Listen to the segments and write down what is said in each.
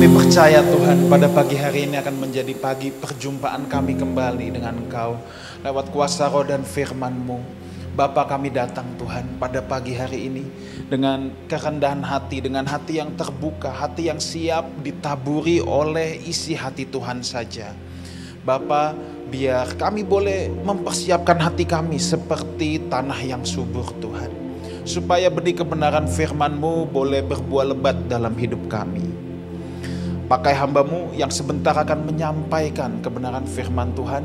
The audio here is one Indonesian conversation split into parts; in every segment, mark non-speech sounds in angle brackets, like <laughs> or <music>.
Kami percaya Tuhan pada pagi hari ini akan menjadi pagi perjumpaan kami kembali dengan Engkau lewat kuasa roh dan firman-Mu. Bapa kami datang Tuhan pada pagi hari ini dengan kerendahan hati, dengan hati yang terbuka, hati yang siap ditaburi oleh isi hati Tuhan saja. Bapa, biar kami boleh mempersiapkan hati kami seperti tanah yang subur Tuhan. Supaya benih kebenaran firman-Mu boleh berbuah lebat dalam hidup kami. Pakai hambamu yang sebentar akan menyampaikan kebenaran firman Tuhan,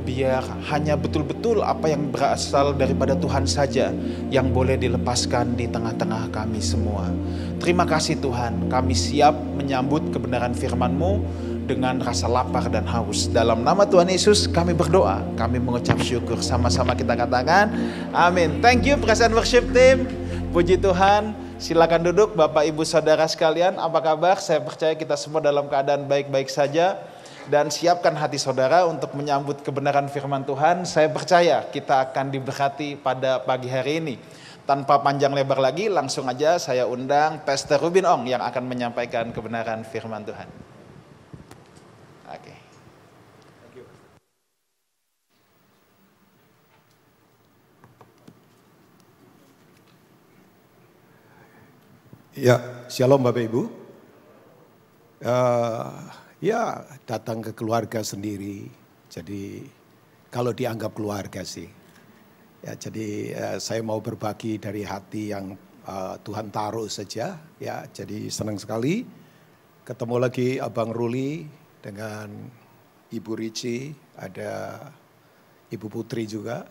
biar hanya betul-betul apa yang berasal daripada Tuhan saja yang boleh dilepaskan di tengah-tengah kami semua. Terima kasih Tuhan, kami siap menyambut kebenaran firman-Mu dengan rasa lapar dan haus. Dalam nama Tuhan Yesus kami berdoa, kami mengucap syukur sama-sama kita katakan amin. Thank you present worship team. Puji Tuhan. Silakan duduk Bapak Ibu Saudara sekalian, apa kabar? Saya percaya kita semua dalam keadaan baik-baik saja dan siapkan hati saudara untuk menyambut kebenaran firman Tuhan. Saya percaya kita akan diberkati pada pagi hari ini. Tanpa panjang lebar lagi, langsung aja saya undang Pastor Rubin Ong yang akan menyampaikan kebenaran firman Tuhan. Oke. Ya, shalom Bapak Ibu. Uh, ya, datang ke keluarga sendiri. Jadi kalau dianggap keluarga sih. Ya, jadi uh, saya mau berbagi dari hati yang uh, Tuhan taruh saja. Ya, jadi senang sekali ketemu lagi Abang Ruli dengan Ibu Ricci, ada Ibu Putri juga.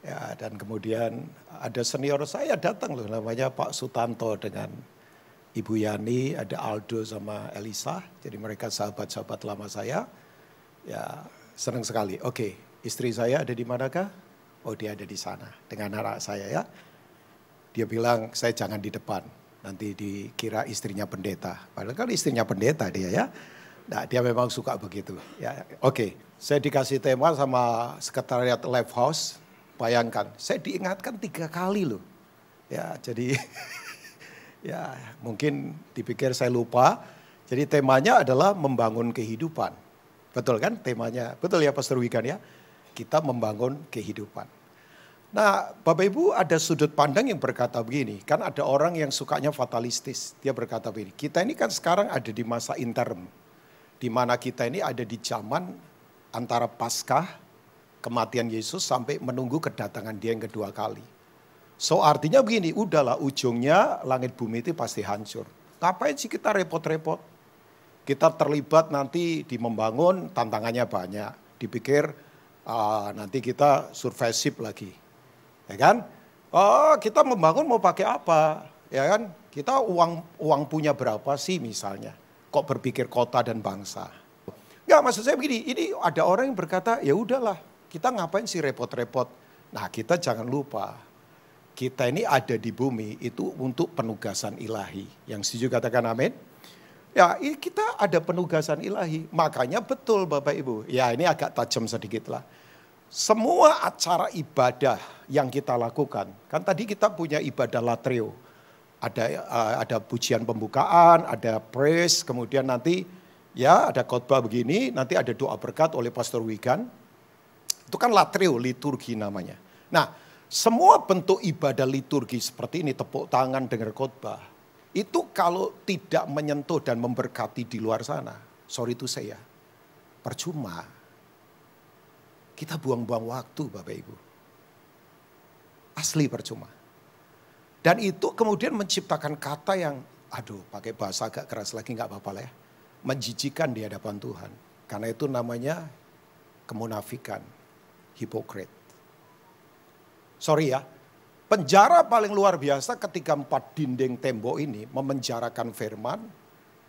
Ya, dan kemudian ada senior saya datang loh namanya Pak Sutanto dengan Ibu Yani, ada Aldo sama Elisa. Jadi mereka sahabat-sahabat lama saya. Ya, senang sekali. Oke, istri saya ada di manakah? Oh, dia ada di sana dengan anak saya ya. Dia bilang, "Saya jangan di depan." Nanti dikira istrinya pendeta. Padahal kan istrinya pendeta dia ya. Nah, dia memang suka begitu. Ya, oke. Saya dikasih tema sama sekretariat Life House Bayangkan, saya diingatkan tiga kali loh. Ya, jadi <laughs> ya mungkin dipikir saya lupa. Jadi temanya adalah membangun kehidupan. Betul kan temanya? Betul ya Pastor Wigan ya? Kita membangun kehidupan. Nah Bapak Ibu ada sudut pandang yang berkata begini. Kan ada orang yang sukanya fatalistis. Dia berkata begini, kita ini kan sekarang ada di masa interim. Di mana kita ini ada di zaman antara Paskah kematian Yesus sampai menunggu kedatangan dia yang kedua kali. So artinya begini, udahlah ujungnya langit bumi itu pasti hancur. Ngapain sih kita repot-repot? Kita terlibat nanti di membangun, tantangannya banyak. Dipikir uh, nanti kita survive lagi. Ya kan? Oh, kita membangun mau pakai apa? Ya kan? Kita uang uang punya berapa sih misalnya? Kok berpikir kota dan bangsa? Enggak, maksud saya begini, ini ada orang yang berkata, ya udahlah, kita ngapain sih repot-repot? Nah kita jangan lupa, kita ini ada di bumi itu untuk penugasan ilahi. Yang setuju katakan amin? Ya kita ada penugasan ilahi. Makanya betul Bapak Ibu. Ya ini agak tajam sedikit lah. Semua acara ibadah yang kita lakukan. Kan tadi kita punya ibadah latreo. Ada uh, ada pujian pembukaan, ada praise, kemudian nanti ya ada khotbah begini, nanti ada doa berkat oleh Pastor Wigan. Itu kan latreo, liturgi namanya. Nah, semua bentuk ibadah liturgi seperti ini, tepuk tangan, dengar khotbah, itu kalau tidak menyentuh dan memberkati di luar sana, sorry itu saya, percuma. Kita buang-buang waktu Bapak Ibu. Asli percuma. Dan itu kemudian menciptakan kata yang, aduh pakai bahasa agak keras lagi nggak apa-apa lah ya. Menjijikan di hadapan Tuhan. Karena itu namanya kemunafikan hipokrit. Sorry ya, penjara paling luar biasa ketika empat dinding tembok ini memenjarakan firman,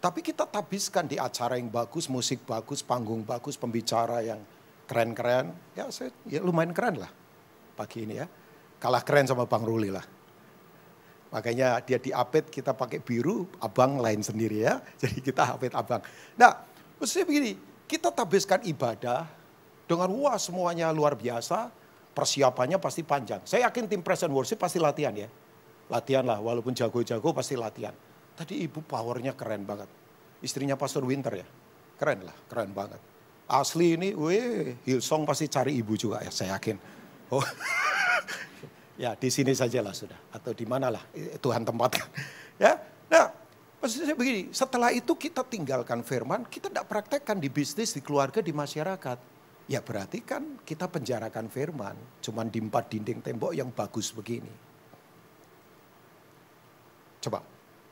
tapi kita tabiskan di acara yang bagus, musik bagus, panggung bagus, pembicara yang keren-keren. Ya, saya, ya lumayan keren lah pagi ini ya. Kalah keren sama Bang Ruli lah. Makanya dia diapit kita pakai biru, abang lain sendiri ya. <laughs> Jadi kita apit abang. Nah, maksudnya begini, kita tabiskan ibadah, dengan wah semuanya luar biasa, persiapannya pasti panjang. Saya yakin tim present worship pasti latihan ya. Latihan lah, walaupun jago-jago pasti latihan. Tadi ibu powernya keren banget. istrinya Pastor Winter ya. Keren lah, keren banget. Asli ini, weh, Hillsong pasti cari ibu juga ya, saya yakin. Oh, <laughs> ya di sini sajalah sudah, atau di mana lah Tuhan tempatkan. <laughs> Ya, nah maksud saya begini, setelah itu kita tinggalkan firman, kita tidak praktekkan di bisnis, di keluarga, di masyarakat. Ya berarti kan kita penjarakan firman, cuman di empat dinding tembok yang bagus begini. Coba,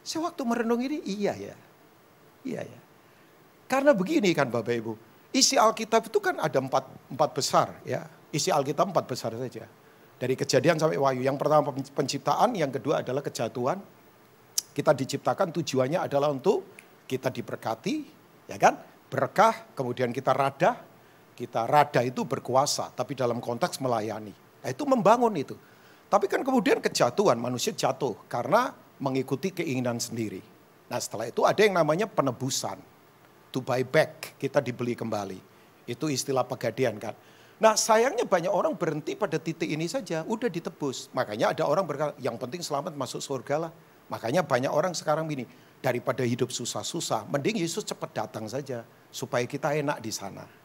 saya waktu merenung ini, iya ya, iya ya. Karena begini kan Bapak Ibu, isi Alkitab itu kan ada empat, empat besar ya. Isi Alkitab empat besar saja. Dari kejadian sampai wahyu. Yang pertama penciptaan, yang kedua adalah kejatuhan. Kita diciptakan tujuannya adalah untuk kita diberkati, ya kan? Berkah, kemudian kita rada. Kita rada itu berkuasa, tapi dalam konteks melayani. Nah, itu membangun itu. Tapi kan kemudian kejatuhan, manusia jatuh karena mengikuti keinginan sendiri. Nah setelah itu ada yang namanya penebusan. To buy back, kita dibeli kembali. Itu istilah pegadian kan. Nah sayangnya banyak orang berhenti pada titik ini saja, udah ditebus. Makanya ada orang berkata, yang penting selamat masuk surga lah. Makanya banyak orang sekarang ini daripada hidup susah-susah, mending Yesus cepat datang saja supaya kita enak di sana.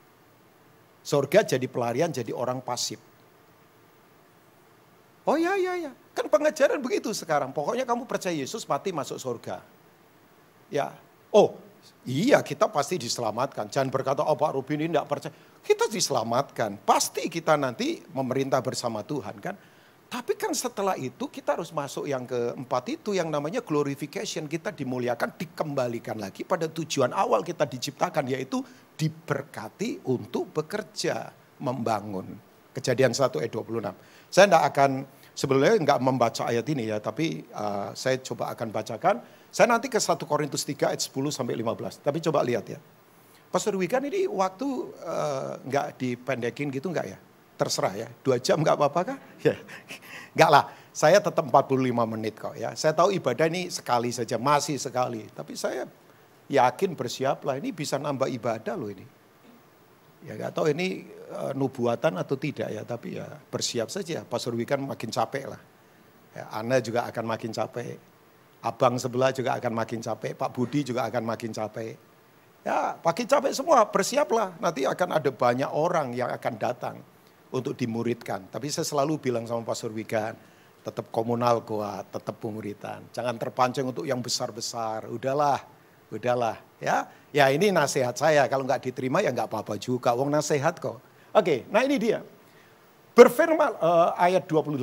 Surga jadi pelarian, jadi orang pasif. Oh ya, ya, ya. Kan pengajaran begitu sekarang. Pokoknya kamu percaya Yesus mati masuk surga. Ya. Oh, iya kita pasti diselamatkan. Jangan berkata, oh Pak Rubin ini tidak percaya kita diselamatkan. Pasti kita nanti memerintah bersama Tuhan kan. Tapi kan setelah itu kita harus masuk yang keempat itu yang namanya glorification. Kita dimuliakan, dikembalikan lagi pada tujuan awal kita diciptakan yaitu diberkati untuk bekerja, membangun. Kejadian 1 ayat 26. Saya tidak akan sebelumnya nggak membaca ayat ini ya, tapi uh, saya coba akan bacakan. Saya nanti ke 1 Korintus 3 ayat 10 sampai 15. Tapi coba lihat ya. Pastor Wikan ini waktu uh, nggak dipendekin gitu nggak ya? Terserah ya, dua jam nggak apa-apa kah? <laughs> Ya, nggak lah. Saya tetap 45 menit kok ya. Saya tahu ibadah ini sekali saja, masih sekali. Tapi saya yakin bersiap lah, ini bisa nambah ibadah loh ini. Ya nggak tahu ini uh, nubuatan atau tidak ya, tapi ya bersiap saja. Pastor Wikan makin capek lah. Ya, Anda juga akan makin capek. Abang sebelah juga akan makin capek, Pak Budi juga akan makin capek. Ya, pagi capek semua, bersiaplah. Nanti akan ada banyak orang yang akan datang untuk dimuridkan. Tapi saya selalu bilang sama Pastor Wigan, tetap komunal kuat, tetap pemuritan. Jangan terpancing untuk yang besar-besar. Udahlah, udahlah. Ya, ya ini nasihat saya. Kalau nggak diterima ya nggak apa-apa juga. Wong nasihat kok. Oke, nah ini dia. Berfirman uh, ayat 28.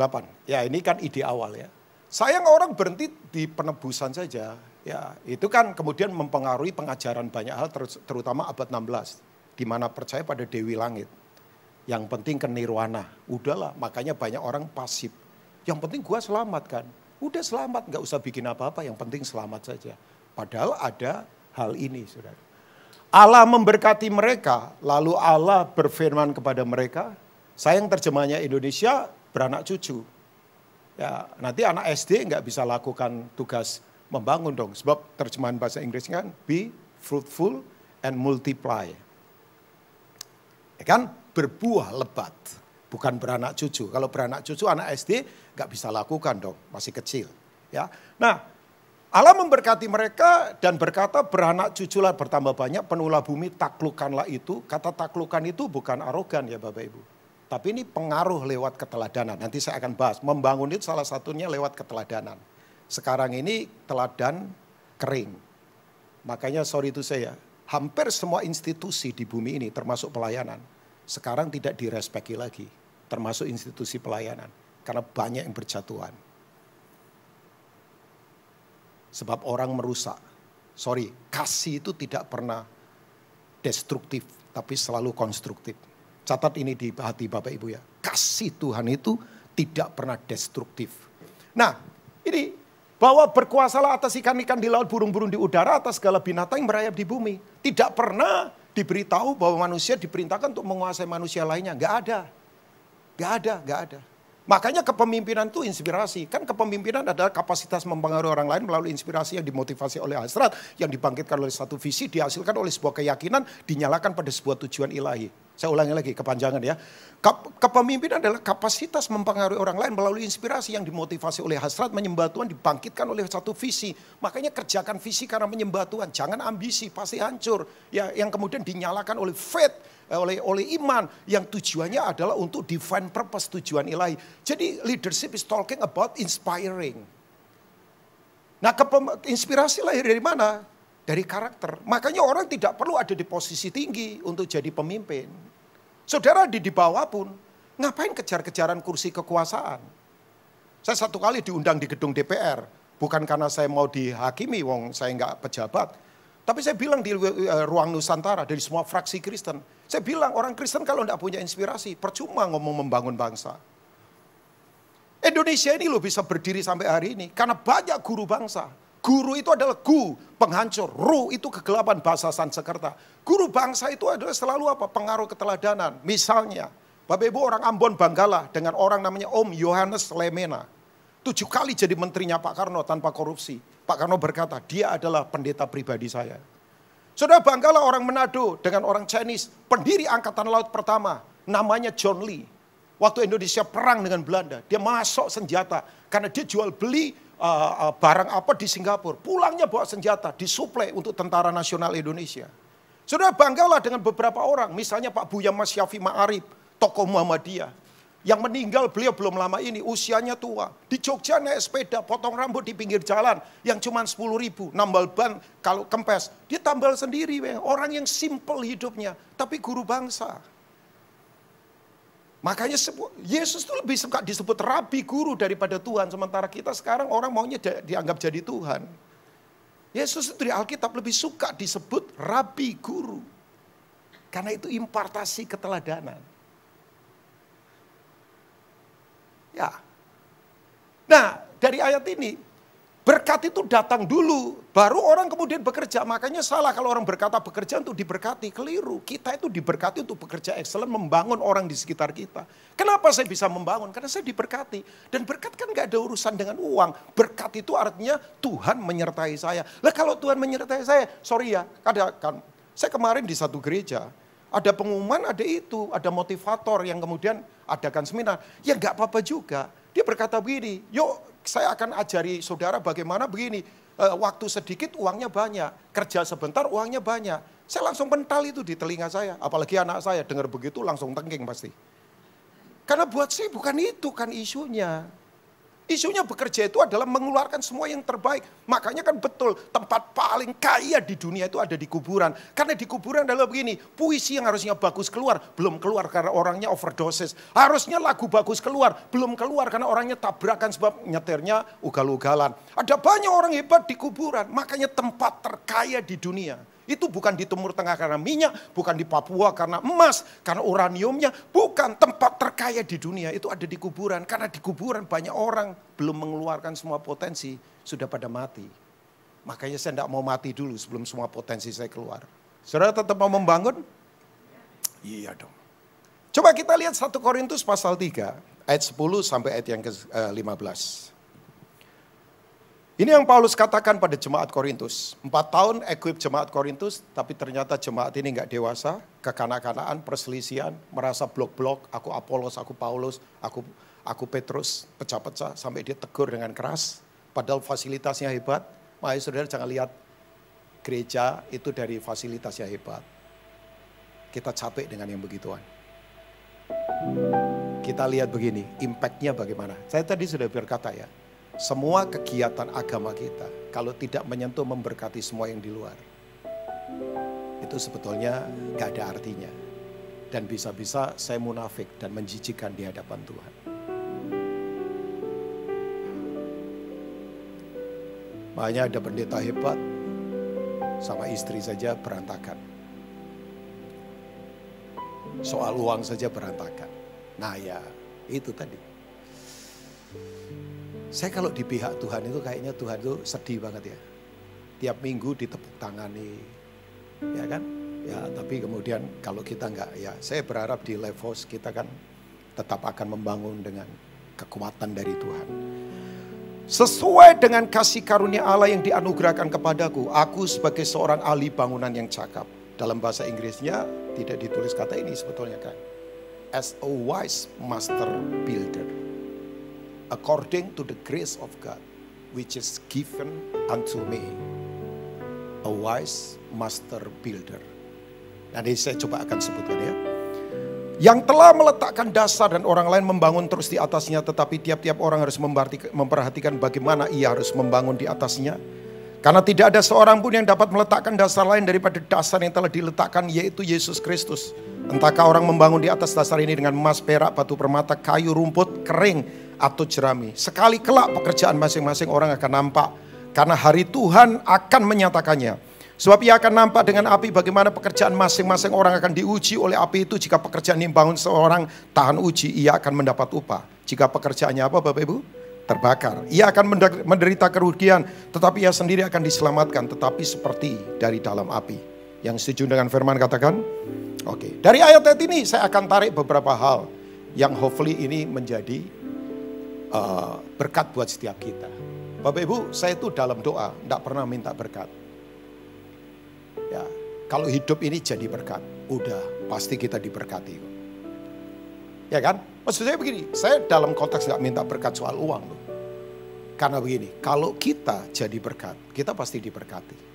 Ya ini kan ide awal ya. Sayang orang berhenti di penebusan saja. Ya, itu kan kemudian mempengaruhi pengajaran banyak hal terutama abad 16 di mana percaya pada dewi langit. Yang penting ke nirwana. Udahlah, makanya banyak orang pasif. Yang penting gua selamat kan. Udah selamat, nggak usah bikin apa-apa, yang penting selamat saja. Padahal ada hal ini, Saudara. Allah memberkati mereka, lalu Allah berfirman kepada mereka, sayang terjemahnya Indonesia beranak cucu. Ya, nanti anak SD nggak bisa lakukan tugas membangun dong. Sebab terjemahan bahasa Inggris kan be fruitful and multiply. Ya kan? Berbuah lebat. Bukan beranak cucu. Kalau beranak cucu anak SD nggak bisa lakukan dong. Masih kecil. Ya. Nah Allah memberkati mereka dan berkata beranak cuculah bertambah banyak. Penulah bumi taklukkanlah itu. Kata taklukan itu bukan arogan ya Bapak Ibu. Tapi ini pengaruh lewat keteladanan. Nanti saya akan bahas. Membangun itu salah satunya lewat keteladanan. Sekarang ini teladan kering. Makanya sorry itu saya, hampir semua institusi di bumi ini termasuk pelayanan, sekarang tidak direspeki lagi, termasuk institusi pelayanan. Karena banyak yang berjatuhan. Sebab orang merusak. Sorry, kasih itu tidak pernah destruktif, tapi selalu konstruktif. Catat ini di hati Bapak Ibu ya. Kasih Tuhan itu tidak pernah destruktif. Nah, ini bahwa berkuasalah atas ikan-ikan di laut, burung-burung di udara, atas segala binatang yang merayap di bumi. Tidak pernah diberitahu bahwa manusia diperintahkan untuk menguasai manusia lainnya. Gak ada. Gak ada, gak ada. Makanya kepemimpinan itu inspirasi. Kan kepemimpinan adalah kapasitas mempengaruhi orang lain melalui inspirasi yang dimotivasi oleh hasrat, yang dibangkitkan oleh satu visi, dihasilkan oleh sebuah keyakinan, dinyalakan pada sebuah tujuan ilahi. Saya ulangi lagi kepanjangan ya. Kepemimpinan adalah kapasitas mempengaruhi orang lain melalui inspirasi yang dimotivasi oleh hasrat menyembah Tuhan dibangkitkan oleh satu visi. Makanya kerjakan visi karena menyembah Tuhan. Jangan ambisi, pasti hancur. Ya, yang kemudian dinyalakan oleh faith, eh, oleh oleh iman yang tujuannya adalah untuk divine purpose tujuan ilahi. Jadi leadership is talking about inspiring. Nah, inspirasi lahir dari mana? Dari karakter. Makanya orang tidak perlu ada di posisi tinggi untuk jadi pemimpin. Saudara di, di bawah pun, ngapain kejar-kejaran kursi kekuasaan? Saya satu kali diundang di gedung DPR, bukan karena saya mau dihakimi, wong saya nggak pejabat. Tapi saya bilang di uh, ruang Nusantara dari semua fraksi Kristen. Saya bilang orang Kristen kalau tidak punya inspirasi, percuma ngomong membangun bangsa. Indonesia ini loh bisa berdiri sampai hari ini karena banyak guru bangsa. Guru itu adalah gu, penghancur. Ru itu kegelapan bahasa Sanskerta. Guru bangsa itu adalah selalu apa? Pengaruh keteladanan. Misalnya, Bapak Ibu orang Ambon Banggala dengan orang namanya Om Yohanes Lemena. Tujuh kali jadi menterinya Pak Karno tanpa korupsi. Pak Karno berkata, dia adalah pendeta pribadi saya. Saudara Banggala orang Manado dengan orang Chinese, pendiri Angkatan Laut pertama, namanya John Lee. Waktu Indonesia perang dengan Belanda, dia masuk senjata karena dia jual beli uh, uh, barang apa di Singapura. Pulangnya bawa senjata, disuplai untuk Tentara Nasional Indonesia. Sudah banggalah dengan beberapa orang, misalnya Pak Buya Mas Syafi Ma'arif, tokoh Muhammadiyah. Yang meninggal beliau belum lama ini, usianya tua. Di Jogja naik sepeda, potong rambut di pinggir jalan, yang cuma 10 ribu, nambal ban kalau kempes. Dia tambal sendiri, orang yang simple hidupnya, tapi guru bangsa. Makanya Yesus itu lebih suka disebut rabi guru daripada Tuhan. Sementara kita sekarang orang maunya dianggap jadi Tuhan. Yesus itu di Alkitab lebih suka disebut rabi guru. Karena itu impartasi keteladanan. Ya. Nah, dari ayat ini Berkat itu datang dulu, baru orang kemudian bekerja. Makanya salah kalau orang berkata bekerja untuk diberkati, keliru. Kita itu diberkati untuk bekerja excellent, membangun orang di sekitar kita. Kenapa saya bisa membangun? Karena saya diberkati. Dan berkat kan gak ada urusan dengan uang. Berkat itu artinya Tuhan menyertai saya. Lah kalau Tuhan menyertai saya, sorry ya, ada kan. Saya kemarin di satu gereja, ada pengumuman, ada itu, ada motivator yang kemudian adakan seminar. Ya nggak apa-apa juga. Dia berkata begini, yuk saya akan ajari saudara bagaimana begini. Eh, waktu sedikit uangnya banyak, kerja sebentar uangnya banyak. Saya langsung pental itu di telinga saya. Apalagi anak saya dengar begitu langsung tengking pasti. Karena buat saya bukan itu kan isunya. Isunya bekerja itu adalah mengeluarkan semua yang terbaik. Makanya kan betul tempat paling kaya di dunia itu ada di kuburan. Karena di kuburan adalah begini, puisi yang harusnya bagus keluar, belum keluar karena orangnya overdosis. Harusnya lagu bagus keluar, belum keluar karena orangnya tabrakan sebab nyetirnya ugal-ugalan. Ada banyak orang hebat di kuburan, makanya tempat terkaya di dunia itu bukan di Timur Tengah karena minyak, bukan di Papua karena emas, karena uraniumnya, bukan tempat terkaya di dunia itu ada di kuburan. Karena di kuburan banyak orang belum mengeluarkan semua potensi, sudah pada mati. Makanya saya tidak mau mati dulu sebelum semua potensi saya keluar. Saudara tetap mau membangun? Iya dong. Coba kita lihat 1 Korintus pasal 3 ayat 10 sampai ayat yang ke-15. Ini yang Paulus katakan pada jemaat Korintus. Empat tahun equip jemaat Korintus, tapi ternyata jemaat ini nggak dewasa, kekanak-kanaan, perselisihan, merasa blok-blok, aku Apolos, aku Paulus, aku aku Petrus, pecah-pecah, sampai dia tegur dengan keras. Padahal fasilitasnya hebat. Mari saudara jangan lihat gereja itu dari fasilitasnya hebat. Kita capek dengan yang begituan. Kita lihat begini, impactnya bagaimana. Saya tadi sudah berkata ya, semua kegiatan agama kita kalau tidak menyentuh memberkati semua yang di luar itu sebetulnya gak ada artinya dan bisa-bisa saya munafik dan menjijikan di hadapan Tuhan. Makanya ada pendeta hebat sama istri saja berantakan. Soal uang saja berantakan. Nah ya itu tadi. Saya kalau di pihak Tuhan itu kayaknya Tuhan itu sedih banget ya. Tiap minggu ditepuk tangani, ya kan? Ya, tapi kemudian kalau kita enggak, ya saya berharap di Levos kita kan tetap akan membangun dengan kekuatan dari Tuhan. Sesuai dengan kasih karunia Allah yang dianugerahkan kepadaku, aku sebagai seorang ahli bangunan yang cakap dalam bahasa Inggrisnya tidak ditulis kata ini sebetulnya kan. As a wise master builder. According to the grace of God which is given unto me. A wise master builder. Nanti saya coba akan sebutkan ya. Yang telah meletakkan dasar dan orang lain membangun terus di atasnya. Tetapi tiap-tiap orang harus memperhatikan bagaimana ia harus membangun di atasnya. Karena tidak ada seorang pun yang dapat meletakkan dasar lain daripada dasar yang telah diletakkan yaitu Yesus Kristus. Entahkah orang membangun di atas dasar ini dengan emas, perak, batu permata, kayu, rumput, kering, atau jerami. Sekali kelak pekerjaan masing-masing orang akan nampak. Karena hari Tuhan akan menyatakannya. Sebab ia akan nampak dengan api bagaimana pekerjaan masing-masing orang akan diuji oleh api itu. Jika pekerjaan yang bangun seorang tahan uji, ia akan mendapat upah. Jika pekerjaannya apa Bapak Ibu? terbakar. Ia akan menderita kerugian, tetapi ia sendiri akan diselamatkan, tetapi seperti dari dalam api. Yang setuju dengan firman katakan? Oke, dari ayat-ayat ini saya akan tarik beberapa hal yang hopefully ini menjadi uh, berkat buat setiap kita. Bapak Ibu, saya itu dalam doa tidak pernah minta berkat. Ya, kalau hidup ini jadi berkat, udah pasti kita diberkati. Ya kan? Maksud saya begini, saya dalam konteks nggak minta berkat soal uang loh. Karena begini, kalau kita jadi berkat, kita pasti diberkati.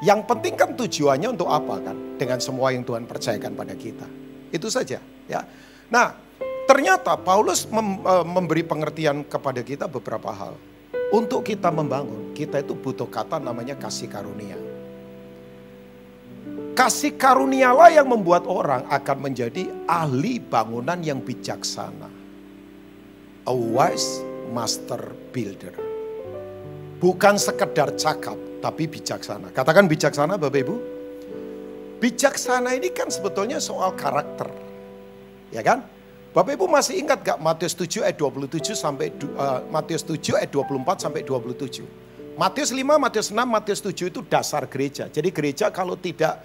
Yang penting kan tujuannya untuk apa kan? Dengan semua yang Tuhan percayakan pada kita. Itu saja ya. Nah, ternyata Paulus e, memberi pengertian kepada kita beberapa hal. Untuk kita membangun, kita itu butuh kata namanya kasih karunia. Kasih karunialah yang membuat orang akan menjadi ahli bangunan yang bijaksana. A wise master builder. Bukan sekedar cakap, tapi bijaksana. Katakan bijaksana Bapak Ibu. Bijaksana ini kan sebetulnya soal karakter. Ya kan? Bapak Ibu masih ingat gak Matius 7 ayat 27 sampai uh, Matius 7 ayat 24 sampai 27. Matius 5, Matius 6, Matius 7 itu dasar gereja. Jadi gereja kalau tidak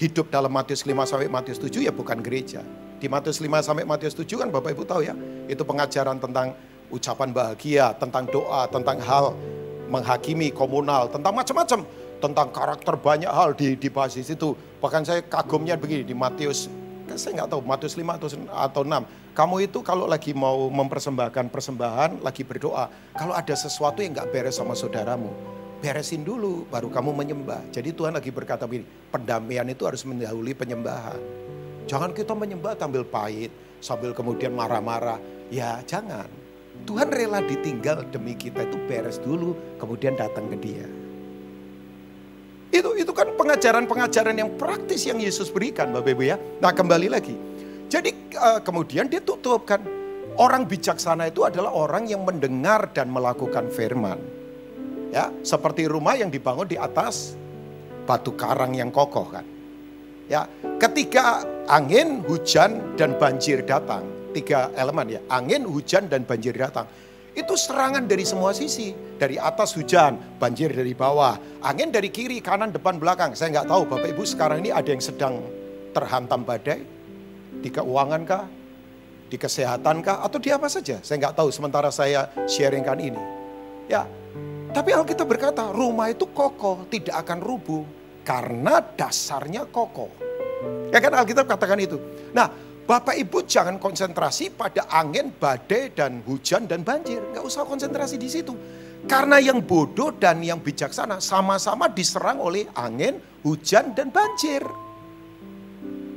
hidup dalam Matius 5 sampai Matius 7 ya bukan gereja. Di Matius 5 sampai Matius 7 kan Bapak Ibu tahu ya, itu pengajaran tentang ucapan bahagia, tentang doa, tentang hal menghakimi komunal, tentang macam-macam, tentang karakter banyak hal di di basis itu. Bahkan saya kagumnya begini di Matius saya nggak tahu Matius 5 atau atau 6. Kamu itu kalau lagi mau mempersembahkan persembahan, lagi berdoa, kalau ada sesuatu yang nggak beres sama saudaramu, beresin dulu baru kamu menyembah. Jadi Tuhan lagi berkata begini, pendamaian itu harus mendahului penyembahan. Jangan kita menyembah sambil pahit, sambil kemudian marah-marah. Ya jangan. Tuhan rela ditinggal demi kita itu beres dulu, kemudian datang ke dia. Itu itu kan pengajaran-pengajaran yang praktis yang Yesus berikan Bapak Ibu ya. Nah kembali lagi. Jadi uh, kemudian dia tutupkan. Orang bijaksana itu adalah orang yang mendengar dan melakukan firman. Ya, seperti rumah yang dibangun di atas batu karang yang kokoh kan. Ya, ketika angin, hujan dan banjir datang, tiga elemen ya, angin, hujan dan banjir datang. Itu serangan dari semua sisi. Dari atas hujan, banjir dari bawah, angin dari kiri, kanan, depan, belakang. Saya nggak tahu Bapak Ibu sekarang ini ada yang sedang terhantam badai. Di keuangan kah? Di kesehatan kah? Atau di apa saja? Saya nggak tahu sementara saya sharingkan ini. Ya, tapi Alkitab berkata, rumah itu kokoh, tidak akan rubuh. Karena dasarnya kokoh. Ya kan Alkitab katakan itu. Nah, Bapak Ibu jangan konsentrasi pada angin, badai, dan hujan, dan banjir. Nggak usah konsentrasi di situ. Karena yang bodoh dan yang bijaksana sama-sama diserang oleh angin, hujan, dan banjir.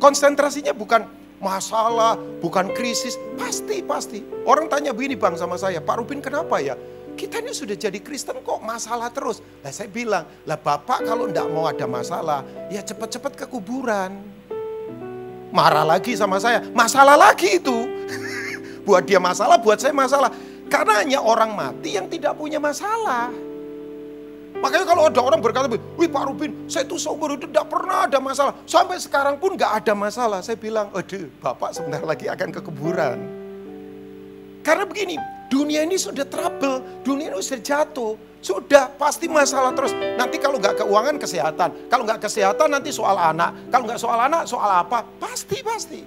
Konsentrasinya bukan masalah, bukan krisis. Pasti, pasti. Orang tanya begini bang sama saya, Pak Rubin kenapa ya? kita ini sudah jadi Kristen kok masalah terus. Lah saya bilang, lah Bapak kalau enggak mau ada masalah, ya cepat-cepat ke kuburan. Marah lagi sama saya, masalah lagi itu. <laughs> buat dia masalah, buat saya masalah. Karena hanya orang mati yang tidak punya masalah. Makanya kalau ada orang berkata, wih Pak Rubin, saya itu seumur hidup tidak pernah ada masalah. Sampai sekarang pun nggak ada masalah. Saya bilang, aduh Bapak sebentar lagi akan ke kuburan. Karena begini, Dunia ini sudah trouble, dunia ini sudah jatuh. Sudah, pasti masalah terus. Nanti kalau nggak keuangan, kesehatan. Kalau nggak kesehatan, nanti soal anak. Kalau nggak soal anak, soal apa? Pasti, pasti.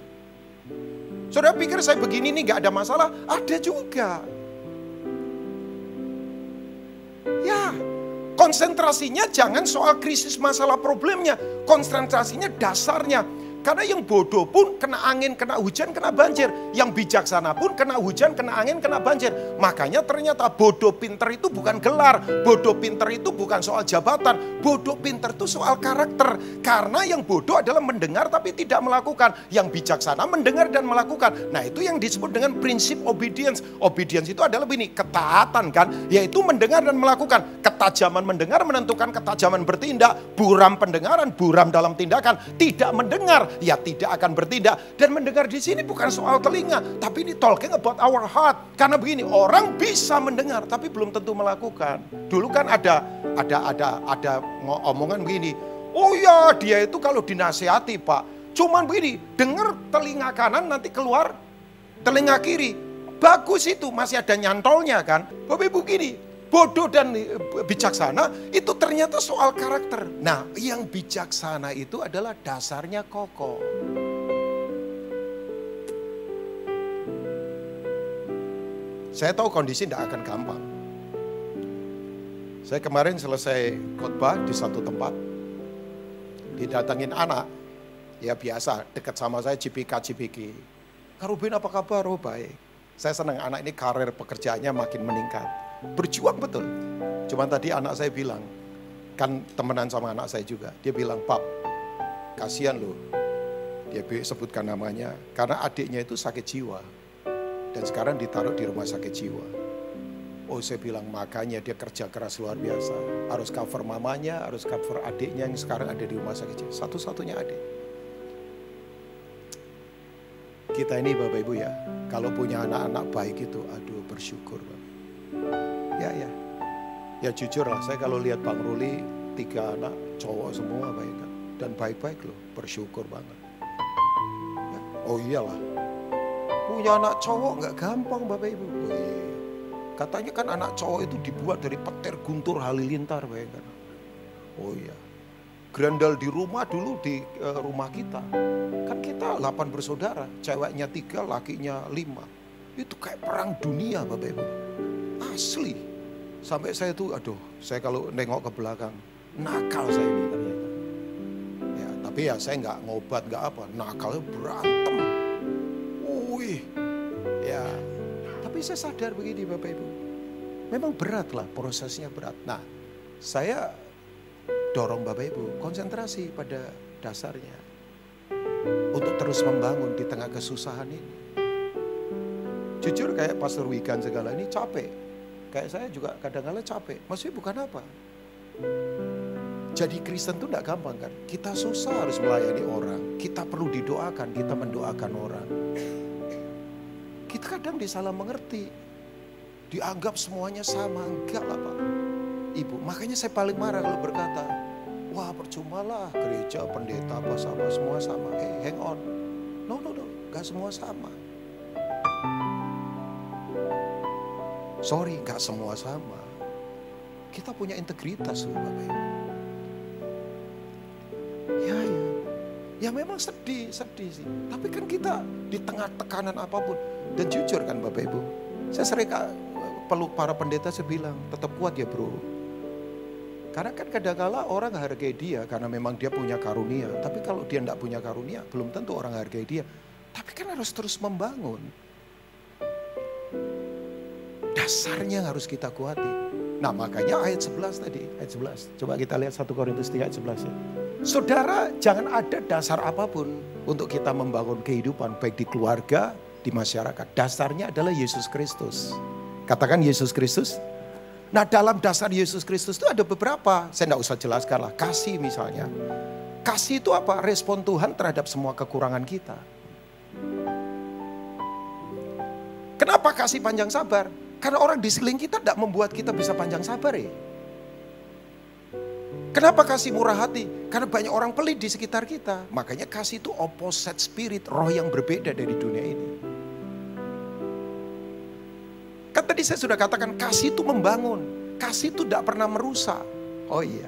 Saudara pikir saya begini nih nggak ada masalah? Ada juga. Ya, Konsentrasinya jangan soal krisis masalah problemnya. Konsentrasinya dasarnya. Karena yang bodoh pun kena angin, kena hujan, kena banjir. Yang bijaksana pun kena hujan, kena angin, kena banjir. Makanya ternyata bodoh pinter itu bukan gelar. Bodoh pinter itu bukan soal jabatan. Bodoh pinter itu soal karakter. Karena yang bodoh adalah mendengar tapi tidak melakukan. Yang bijaksana mendengar dan melakukan. Nah itu yang disebut dengan prinsip obedience. Obedience itu adalah begini, ketaatan kan. Yaitu mendengar dan melakukan. Ketajaman mendengar menentukan ketajaman bertindak. Buram pendengaran, buram dalam tindakan. Tidak mendengar ya tidak akan bertindak. Dan mendengar di sini bukan soal telinga, tapi ini talking about our heart. Karena begini, orang bisa mendengar tapi belum tentu melakukan. Dulu kan ada ada ada ada omongan begini, oh ya dia itu kalau dinasehati pak, cuman begini, dengar telinga kanan nanti keluar telinga kiri. Bagus itu, masih ada nyantolnya kan. Bapak ibu gini, bodoh dan eh, bijaksana itu ternyata soal karakter. Nah, yang bijaksana itu adalah dasarnya kokoh. Saya tahu kondisi tidak akan gampang. Saya kemarin selesai khotbah di satu tempat, didatangin anak, ya biasa, dekat sama saya cipika cipiki. Karubin apa kabar? Oh baik. Saya senang anak ini karir pekerjaannya makin meningkat berjuang betul. Cuma tadi anak saya bilang, kan temenan sama anak saya juga. Dia bilang, Pap, kasihan loh. Dia sebutkan namanya, karena adiknya itu sakit jiwa. Dan sekarang ditaruh di rumah sakit jiwa. Oh saya bilang makanya dia kerja keras luar biasa. Harus cover mamanya, harus cover adiknya yang sekarang ada di rumah sakit jiwa. Satu-satunya adik. Kita ini Bapak Ibu ya, kalau punya anak-anak baik itu, aduh bersyukur. Ya ya. Ya jujur lah, saya kalau lihat Bang Ruli tiga anak cowok semua baik kan. Dan baik-baik loh, bersyukur banget. Ya. Oh iyalah, punya anak cowok nggak gampang Bapak Ibu. Oh, iya. Katanya kan anak cowok itu dibuat dari petir guntur halilintar bayangkan. Oh iya. Grandal di rumah dulu di uh, rumah kita. Kan kita 8 bersaudara, ceweknya tiga, lakinya lima. Itu kayak perang dunia Bapak Ibu. Asli. Sampai saya tuh, aduh, saya kalau nengok ke belakang, nakal saya ini ternyata. Ya, tapi ya saya nggak ngobat, nggak apa, nakalnya berantem. Wih, ya. Tapi saya sadar begini Bapak Ibu, memang berat lah, prosesnya berat. Nah, saya dorong Bapak Ibu, konsentrasi pada dasarnya. Untuk terus membangun di tengah kesusahan ini. Jujur kayak Pastor Wigan segala ini capek Kayak saya juga kadang-kadang capek. Maksudnya bukan apa. Jadi Kristen itu tidak gampang kan. Kita susah harus melayani orang. Kita perlu didoakan, kita mendoakan orang. Kita kadang disalah mengerti. Dianggap semuanya sama. Enggak lah Pak. Ibu, makanya saya paling marah kalau berkata, wah percuma lah gereja, pendeta, apa sama, semua sama. Eh, hang on. No, no, no, gak semua sama. Sorry, gak semua sama. Kita punya integritas loh Bapak Ibu. Ya, ya. Ya memang sedih, sedih sih. Tapi kan kita di tengah tekanan apa pun. Dan jujur kan Bapak Ibu. Saya sering peluk para pendeta saya bilang, tetap kuat ya bro. Karena kan kadang-kala orang hargai dia karena memang dia punya karunia. Tapi kalau dia tidak punya karunia, belum tentu orang hargai dia. Tapi kan harus terus membangun dasarnya harus kita kuati. Nah makanya ayat 11 tadi, ayat 11. Coba kita lihat 1 Korintus 3 ayat 11 ya. Saudara jangan ada dasar apa pun untuk kita membangun kehidupan baik di keluarga, di masyarakat. Dasarnya adalah Yesus Kristus. Katakan Yesus Kristus. Nah dalam dasar Yesus Kristus itu ada beberapa. Saya tidak usah jelaskan lah. Kasih misalnya. Kasih itu apa? Respon Tuhan terhadap semua kekurangan kita. Kenapa kasih panjang sabar? Karena orang di sekeliling kita tidak membuat kita bisa panjang sabar ya. Kenapa kasih murah hati? Karena banyak orang pelit di sekitar kita. Makanya kasih itu opposite spirit, roh yang berbeda dari dunia ini. Kan tadi saya sudah katakan kasih itu membangun. Kasih itu tidak pernah merusak. Oh iya.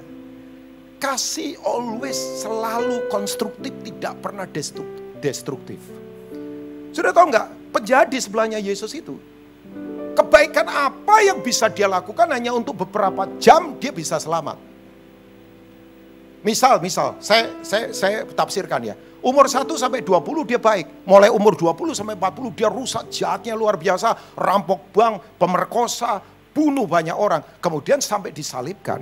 Kasih always selalu konstruktif, tidak pernah destruktif. Sudah tahu nggak? Penjahat di sebelahnya Yesus itu kebaikan apa yang bisa dia lakukan hanya untuk beberapa jam dia bisa selamat. Misal, misal, saya saya saya tafsirkan ya. Umur 1 sampai 20 dia baik. Mulai umur 20 sampai 40 dia rusak jahatnya luar biasa. Rampok bank, pemerkosa, bunuh banyak orang. Kemudian sampai disalibkan.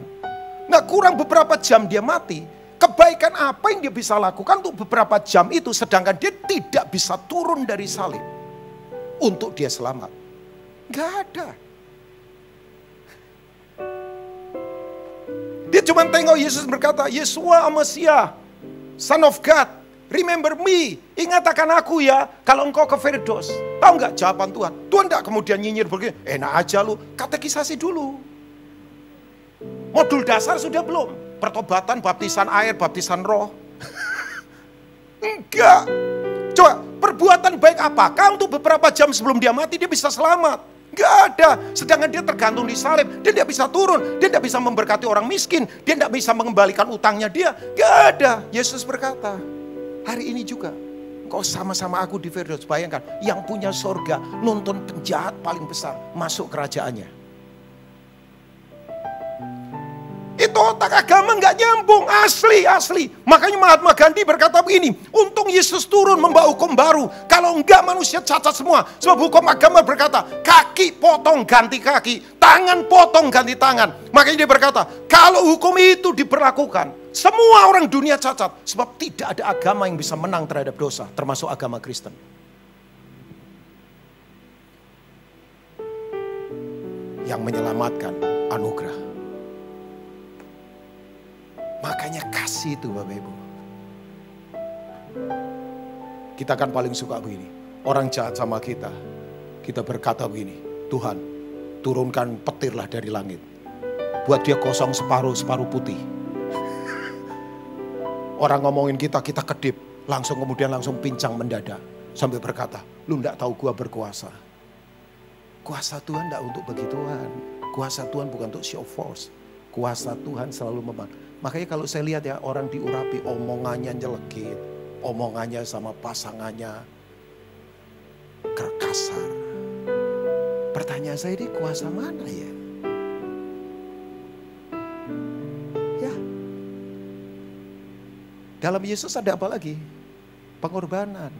Nah kurang beberapa jam dia mati. Kebaikan apa yang dia bisa lakukan untuk beberapa jam itu. Sedangkan dia tidak bisa turun dari salib. Untuk dia selamat. Gak ada. Dia cuma tengok Yesus berkata, Yesua Amasia, Son of God, remember me, ingat akan aku ya, kalau engkau ke Firdaus. Tahu nggak jawaban Tuhan? Tuhan tidak kemudian nyinyir begini, enak aja lu, katekisasi dulu. Modul dasar sudah belum? Pertobatan, baptisan air, baptisan roh. <laughs> Enggak. Coba, perbuatan baik apakah untuk beberapa jam sebelum dia mati dia bisa selamat? Gak ada. Sedangkan dia tergantung di salib. Dia tidak bisa turun. Dia tidak bisa memberkati orang miskin. Dia tidak bisa mengembalikan utangnya dia. Gak ada. Yesus berkata, hari ini juga. Kau sama-sama aku di Firdaus. Bayangkan, yang punya sorga nonton penjahat paling besar masuk kerajaannya. Itu otak agama nggak nyambung, asli, asli. Makanya Mahatma Gandhi berkata begini, untung Yesus turun membawa hukum baru. Kalau enggak manusia cacat semua. Sebab hukum agama berkata, kaki potong ganti kaki, tangan potong ganti tangan. Makanya dia berkata, kalau hukum itu diberlakukan, semua orang dunia cacat. Sebab tidak ada agama yang bisa menang terhadap dosa, termasuk agama Kristen. Yang menyelamatkan anugerah. Makanya kasih itu Bapak Ibu. Kita kan paling suka begini. Orang jahat sama kita. Kita berkata begini. Tuhan turunkan petirlah dari langit. Buat dia kosong separuh-separuh putih. Orang ngomongin kita, kita kedip. Langsung kemudian langsung pincang mendadak. Sambil berkata, lu ndak tahu gua berkuasa. Kuasa Tuhan tidak untuk begituan. Kuasa Tuhan bukan untuk show force. Kuasa Tuhan selalu membantu. Makanya kalau saya lihat ya orang diurapi omongannya nyelekit, omongannya sama pasangannya kerkasar. Pertanyaan saya ini kuasa mana ya? Ya. Dalam Yesus ada apa lagi? Pengorbanan.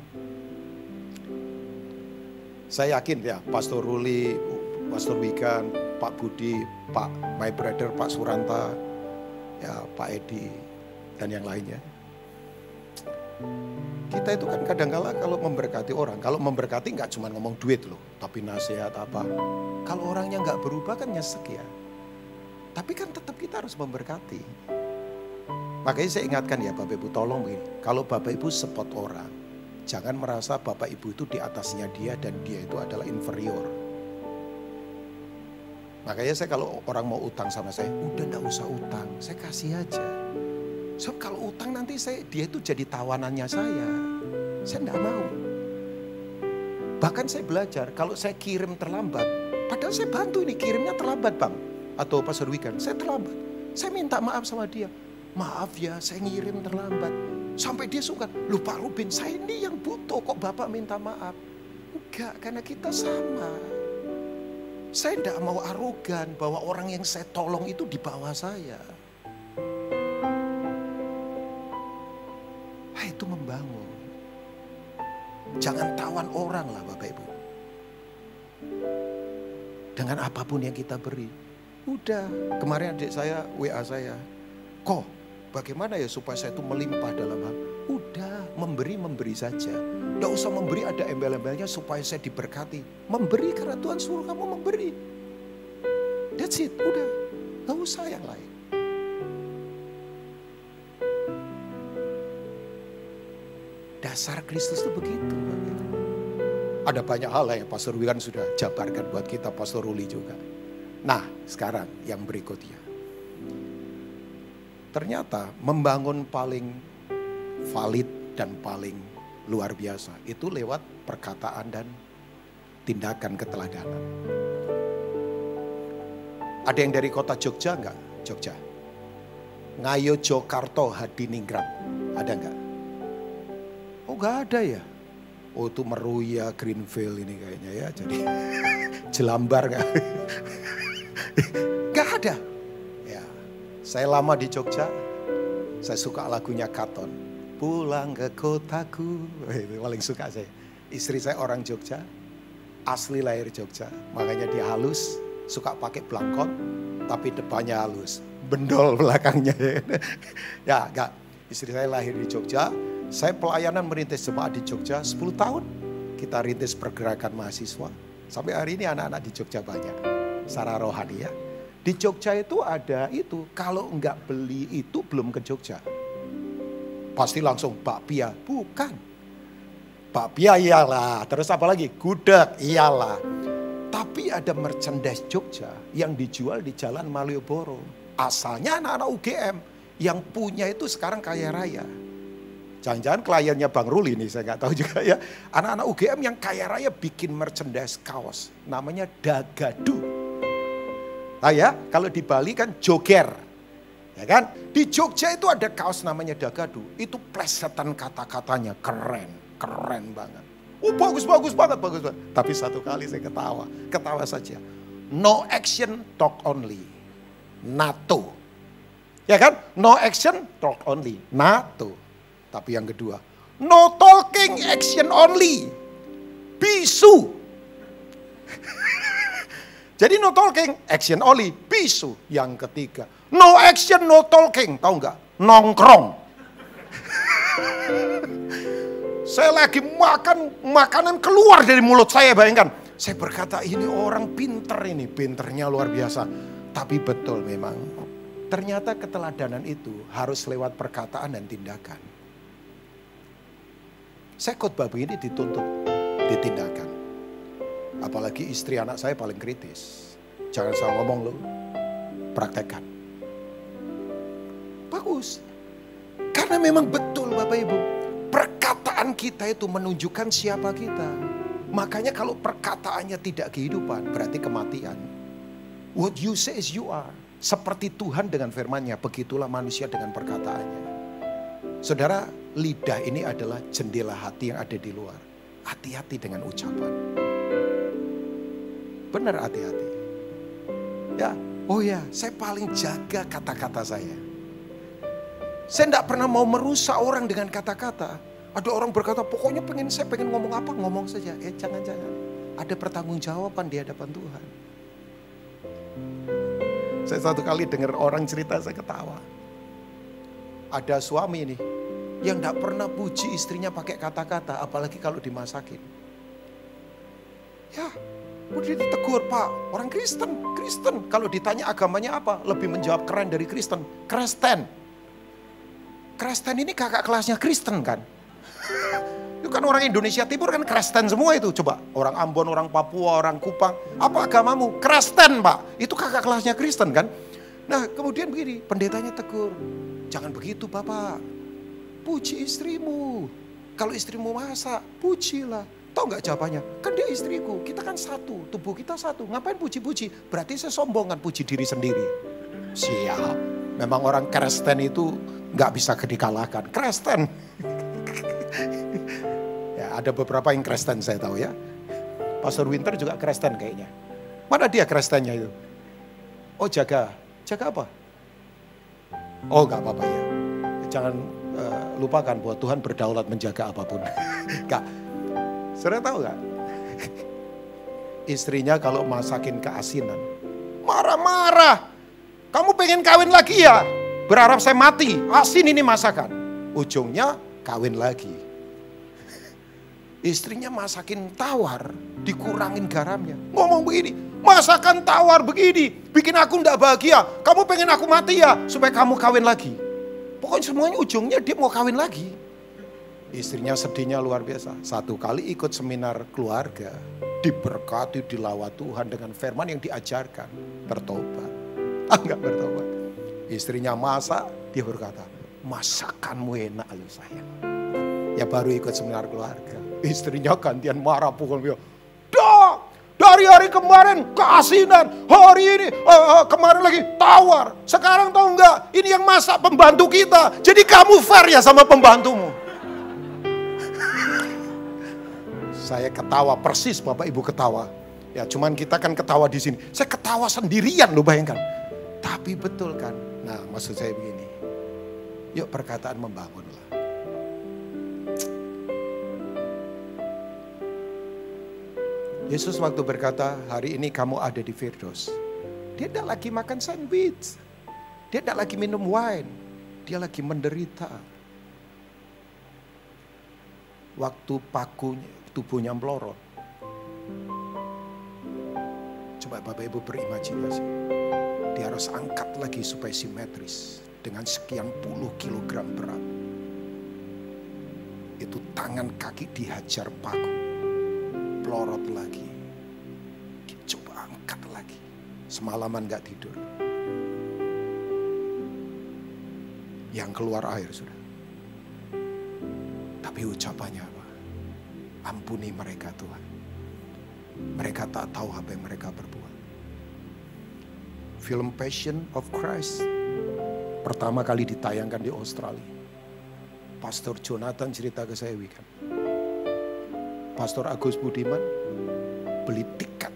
Saya yakin ya, Pastor Ruli, Pastor Wikan, Pak Budi, Pak My Brother, Pak Suranta, ya Pak Edi dan yang lainnya. Kita itu kan kadang-kala kalau memberkati orang, kalau memberkati nggak cuma ngomong duit loh, tapi nasihat apa. Kalau orangnya nggak berubah kan nyesek ya. Tapi kan tetap kita harus memberkati. Makanya saya ingatkan ya Bapak Ibu tolong begini, kalau Bapak Ibu support orang, jangan merasa Bapak Ibu itu di atasnya dia dan dia itu adalah inferior. Makanya saya kalau orang mau utang sama saya, udah enggak usah utang, saya kasih aja. So kalau utang nanti saya dia itu jadi tawanannya saya. Saya enggak mau. Bahkan saya belajar, kalau saya kirim terlambat, padahal saya bantu ini kirimnya terlambat bang. Atau pas weekend, saya terlambat. Saya minta maaf sama dia. Maaf ya, saya ngirim terlambat. Sampai dia suka, lupa Rubin, saya ini yang butuh kok Bapak minta maaf. Enggak, karena kita sama. Saya tidak mau arogan bahwa orang yang saya tolong itu di bawah saya. Nah, itu membangun. Jangan tawan orang lah Bapak Ibu. Dengan apa pun yang kita beri. Udah, kemarin adik saya WA saya. Kok bagaimana ya supaya saya itu melimpah dalam hal. Udah, memberi-memberi saja. Tidak usah memberi ada embel-embelnya supaya saya diberkati. Memberi karena Tuhan suruh kamu memberi. That's it, udah. Gak usah yang lain. Dasar Kristus itu begitu. Ada banyak hal yang Pastor Wigan sudah jabarkan buat kita, Pastor Ruli juga. Nah, sekarang yang berikutnya. Ternyata membangun paling valid dan paling luar biasa itu lewat perkataan dan tindakan keteladanan. Ada yang dari kota Jogja enggak? Jogja. Ngayo Jokarto Hadiningrat. Ada enggak? Oh enggak ada ya? Oh itu Meruya Greenfield ini kayaknya ya. Jadi <laughs> jelambar nggak? Gak ada. Ya, saya lama di Jogja, saya suka lagunya Katon. Pulang ke kotaku, itu paling suka saya. Istri saya orang Jogja, asli lahir Jogja, makanya dia halus, suka pakai blangkon, tapi depannya halus, bendol belakangnya. <laughs> ya, enggak. Istri saya lahir di Jogja, saya pelayanan merintis jemaat di Jogja 10 tahun. Kita rintis pergerakan mahasiswa. Sampai hari ini anak-anak di Jogja banyak. Secara rohani ya. Di Jogja itu ada itu, kalau enggak beli itu belum ke Jogja. Pasti langsung bakpia, bukan bakpia iyalah, terus apa lagi? Gudeg iyalah. Tapi ada merchandise Jogja yang dijual di Jalan Malioboro. Asalnya anak-anak UGM yang punya itu sekarang kaya raya. Jangan-jangan kliennya Bang Ruli nih, saya nggak tahu juga ya. Anak-anak UGM yang kaya raya bikin merchandise kaos. Namanya Dagadu. Nah ya, kalau di Bali kan joger. Ya kan? Di Jogja itu ada kaos namanya Dagadu. Itu plesetan kata-katanya, keren keren banget. Oh bagus, bagus banget, bagus banget. Tapi satu kali saya ketawa, ketawa saja. No action, talk only. NATO. Ya kan? No action, talk only. NATO. Tapi yang kedua, no talking, action only. Bisu. <laughs> Jadi no talking, action only. Bisu. Yang ketiga, no action, no talking. Tahu nggak? Nongkrong. Saya lagi makan makanan keluar dari mulut saya bayangkan. Saya berkata ini orang pinter ini, pinternya luar biasa. Tapi betul memang ternyata keteladanan itu harus lewat perkataan dan tindakan. Saya khotbah begini dituntut ditindakan. Apalagi istri anak saya paling kritis. Jangan salah ngomong lo, praktekkan. Bagus. Karena memang betul Bapak Ibu, perkataan kita itu menunjukkan siapa kita. Makanya kalau perkataannya tidak kehidupan, berarti kematian. What you say is you are. Seperti Tuhan dengan firmannya, begitulah manusia dengan perkataannya. Saudara, lidah ini adalah jendela hati yang ada di luar. Hati-hati dengan ucapan. Benar hati-hati. Ya, oh ya, saya paling jaga kata-kata saya. Saya tidak pernah mau merusak orang dengan kata-kata. Ada orang berkata, pokoknya pengen saya pengen ngomong apa, ngomong saja. Eh jangan-jangan. Ada pertanggungjawaban di hadapan Tuhan. Saya satu kali dengar orang cerita, saya ketawa. Ada suami ini yang tidak pernah puji istrinya pakai kata-kata, apalagi kalau dimasakin. Ya, udah ditegur Pak, orang Kristen, Kristen. Kalau ditanya agamanya apa, lebih menjawab keren dari Kristen. Kristen. Kristen ini kakak kelasnya Kristen kan. Itu kan orang Indonesia Timur kan Kristen semua itu. Coba orang Ambon, orang Papua, orang Kupang. Apa agamamu? Kristen pak. Itu kakak kelasnya Kristen kan. Nah kemudian begini, pendetanya tegur. Jangan begitu bapak. Puji istrimu. Kalau istrimu masak, pujilah. Tahu nggak jawabannya? Kan dia istriku, kita kan satu, tubuh kita satu. Ngapain puji-puji? Berarti saya sombong kan puji diri sendiri. Siap. Memang orang Kristen itu nggak bisa dikalahkan. Kristen. <laughs> ya, ada beberapa yang Kristen saya tahu ya. Pastor Winter juga Kristen kayaknya. Mana dia Kristennya itu? Oh jaga, jaga apa? Oh nggak apa-apa ya. Jangan uh, lupakan bahwa Tuhan berdaulat menjaga apa pun. <laughs> Kak, sudah tahu gak? Istrinya kalau masakin keasinan, marah-marah. Kamu pengen kawin lagi ya? Berharap saya mati, asin ini masakan. Ujungnya kawin lagi. Istrinya masakin tawar, dikurangin garamnya. Ngomong begini, masakan tawar begini, bikin aku ndak bahagia. Kamu pengen aku mati ya, supaya kamu kawin lagi. Pokoknya semuanya ujungnya dia mau kawin lagi. Istrinya sedihnya luar biasa. Satu kali ikut seminar keluarga, diberkati, dilawat Tuhan dengan firman yang diajarkan. Bertobat. Ah, enggak bertobat. Istrinya masak, dia berkata, masakanmu enak lu sayang. Ya baru ikut seminar keluarga. Istrinya gantian marah pukul dia. Dah, dari hari kemarin keasinan, hari ini uh, uh, kemarin lagi tawar. Sekarang tahu enggak, ini yang masak pembantu kita. Jadi kamu fair ya sama pembantumu. <laughs> Saya ketawa persis Bapak Ibu ketawa. Ya cuman kita kan ketawa di sini. Saya ketawa sendirian loh bayangkan. Tapi betul kan. Nah maksud saya begini. Yuk perkataan membangunlah. Yesus waktu berkata, hari ini kamu ada di Firdaus. Dia tidak lagi makan sandwich. Dia tidak lagi minum wine. Dia lagi menderita. Waktu pakunya, tubuhnya melorot. Coba Bapak Ibu berimajinasi. Dia harus angkat lagi supaya simetris. Dengan sekian puluh kilogram berat. Itu tangan kaki dihajar paku. Pelorot lagi. Coba angkat lagi. Semalaman gak tidur. Yang keluar air sudah. Tapi ucapannya apa? Ampuni mereka Tuhan. Mereka tak tahu apa yang mereka berbuat. Film Passion of Christ pertama kali ditayangkan di Australia. Pastor Jonathan cerita ke saya weekend. Pastor Agus Budiman beli tiket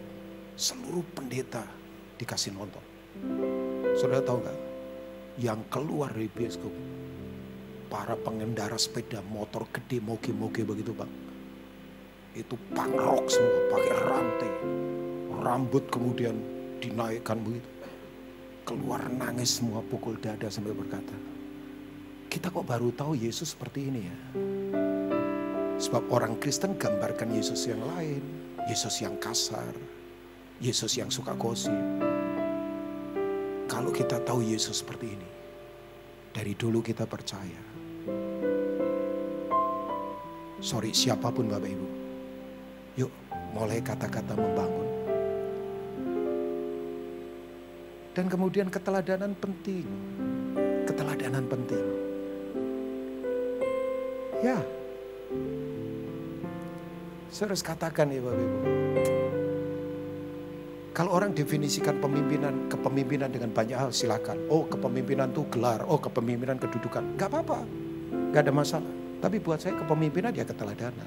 seluruh pendeta dikasih nonton. Saudara tahu nggak? Yang keluar dari bioskop para pengendara sepeda motor gede moge-moge begitu bang. Itu pangrok semua pakai rantai. Rambut kemudian dinaikkan begitu. Keluar nangis semua pukul dada sambil berkata. Kita kok baru tahu Yesus seperti ini ya. Sebab orang Kristen gambarkan Yesus yang lain. Yesus yang kasar. Yesus yang suka gosip. Kalau kita tahu Yesus seperti ini. Dari dulu kita percaya. Sorry siapa pun Bapak Ibu. Yuk mulai kata-kata membangun. Dan kemudian keteladanan penting. Keteladanan penting. Ya. Saya harus katakan ya Bapak Ibu. Kalau orang definisikan pemimpinan, kepemimpinan dengan banyak hal silakan. Oh kepemimpinan itu gelar, oh kepemimpinan kedudukan. Gak apa-apa, gak ada masalah. Tapi buat saya kepemimpinan ya keteladanan.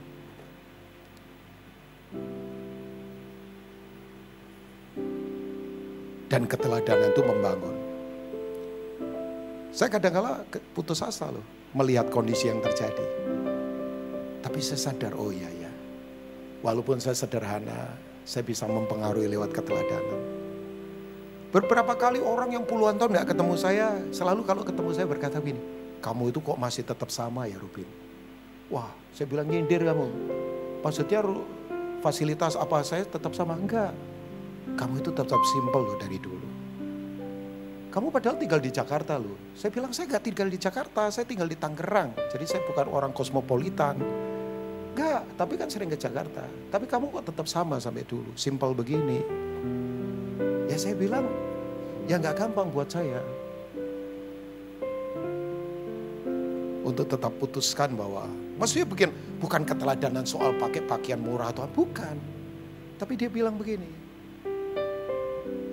Dan keteladanan itu membangun. Saya kadang-kala putus asa loh melihat kondisi yang terjadi. Tapi saya sadar, oh iya ya. Walaupun saya sederhana, saya bisa mempengaruhi lewat keteladanan. Beberapa kali orang yang puluhan tahun gak ketemu saya, selalu kalau ketemu saya berkata begini, kamu itu kok masih tetap sama ya Rubin? Wah, saya bilang nyindir kamu. Maksudnya fasilitas apa saya tetap sama? Enggak. Kamu itu tetap simpel loh dari dulu. Kamu padahal tinggal di Jakarta loh. Saya bilang saya gak tinggal di Jakarta, saya tinggal di Tangerang. Jadi saya bukan orang kosmopolitan. Enggak, tapi kan sering ke Jakarta. Tapi kamu kok tetap sama sampai dulu, simpel begini. Ya saya bilang, ya nggak gampang buat saya. Untuk tetap putuskan bahwa, maksudnya bukan, bukan keteladanan soal pakai pakaian murah atau bukan. Tapi dia bilang begini,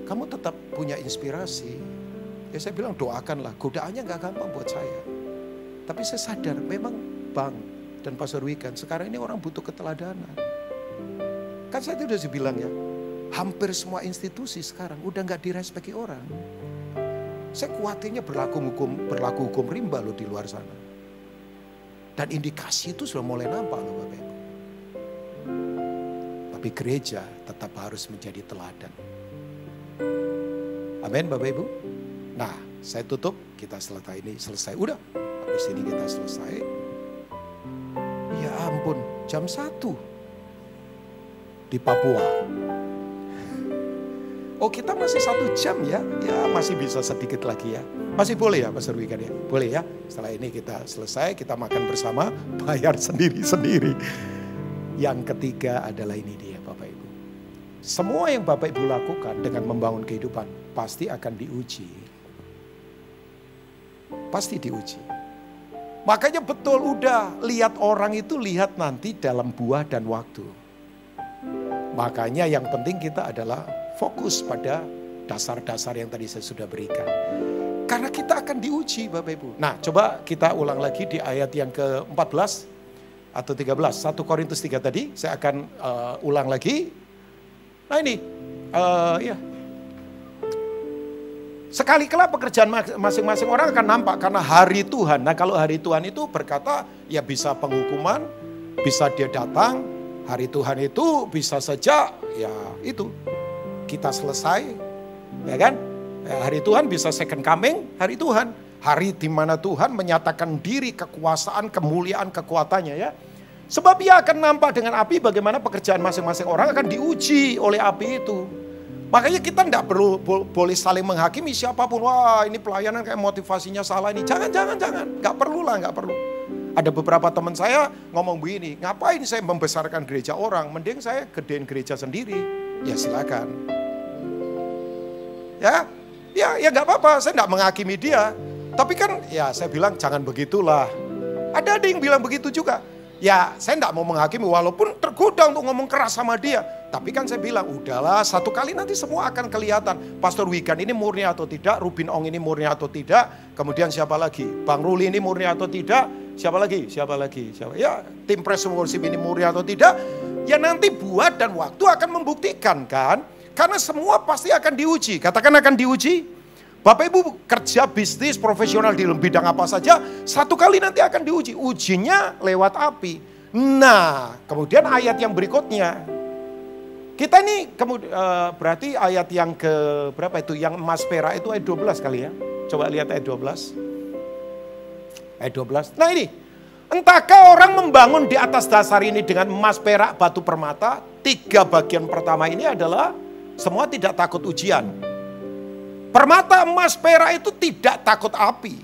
kamu tetap punya inspirasi. Ya saya bilang doakanlah, godaannya nggak gampang buat saya. Tapi saya sadar memang bang dan Pastor Wikan sekarang ini orang butuh keteladanan. Kan saya itu udah bilang ya, hampir semua institusi sekarang udah nggak direspeki orang. Saya khawatirnya berlaku hukum berlaku hukum rimba loh di luar sana. Dan indikasi itu sudah mulai nampak loh Bapak Ibu. Tapi gereja tetap harus menjadi teladan. Amin Bapak Ibu. Nah, saya tutup, kita selesai ini selesai. Udah, habis ini kita selesai. Ya ampun, jam satu di Papua. Oh kita masih satu jam ya, ya masih bisa sedikit lagi ya. Masih boleh ya Pastor Wikan ya? Boleh ya. Setelah ini kita selesai, kita makan bersama, <laughs> bayar sendiri-sendiri. Yang ketiga adalah ini dia Bapak Ibu. Semua yang Bapak Ibu lakukan dengan membangun kehidupan pasti akan diuji. Pasti diuji. Makanya betul udah lihat orang itu lihat nanti dalam buah dan waktu. Makanya yang penting kita adalah fokus pada dasar-dasar yang tadi saya sudah berikan. Karena kita akan diuji Bapak Ibu. Nah coba kita ulang lagi di ayat yang ke-14 atau 13. 1 Korintus 3 tadi saya akan uh, ulang lagi. Nah ini, uh, ya. Sekali kala pekerjaan masing-masing orang akan nampak karena hari Tuhan. Nah kalau hari Tuhan itu berkata ya bisa penghukuman, bisa dia datang. Hari Tuhan itu bisa saja ya itu kita selesai, ya kan? Ya, hari Tuhan bisa second coming, hari Tuhan. Hari di mana Tuhan menyatakan diri kekuasaan, kemuliaan, kekuatannya ya. Sebab ia akan nampak dengan api bagaimana pekerjaan masing-masing orang akan diuji oleh api itu. Makanya kita tidak perlu boleh saling menghakimi siapa pun. Wah ini pelayanan kayak motivasinya salah ini. Jangan, jangan, jangan. Gak perlu lah, gak perlu. Ada beberapa teman saya ngomong begini, ngapain saya membesarkan gereja orang, mending saya gedein gereja sendiri. Ya silakan. Ya, ya, ya nggak apa-apa. Saya nggak menghakimi dia. Tapi kan, ya saya bilang jangan begitulah. Ada ada yang bilang begitu juga. Ya saya tidak mau menghakimi walaupun tergoda untuk ngomong keras sama dia. Tapi kan saya bilang udahlah satu kali nanti semua akan kelihatan. Pastor Wigan ini murni atau tidak, Rubin Ong ini murni atau tidak. Kemudian siapa lagi? Bang Ruli ini murni atau tidak. Siapa lagi? Siapa lagi? Siapa? Ya tim press worship ini murni atau tidak. Ya nanti buat dan waktu akan membuktikan kan. Karena semua pasti akan diuji. Katakan akan diuji. Bapak Ibu kerja bisnis profesional di bidang apa saja, satu kali nanti akan diuji. Ujinya lewat api. Nah, kemudian ayat yang berikutnya. Kita ini kemudian uh, berarti ayat yang ke berapa itu? Yang emas perak itu ayat 12 kali ya. Coba lihat ayat 12. Ayat 12. Nah ini, entahkah orang membangun di atas dasar ini dengan emas perak batu permata? Tiga bagian pertama ini adalah semua tidak takut ujian Permata emas perak itu tidak takut api.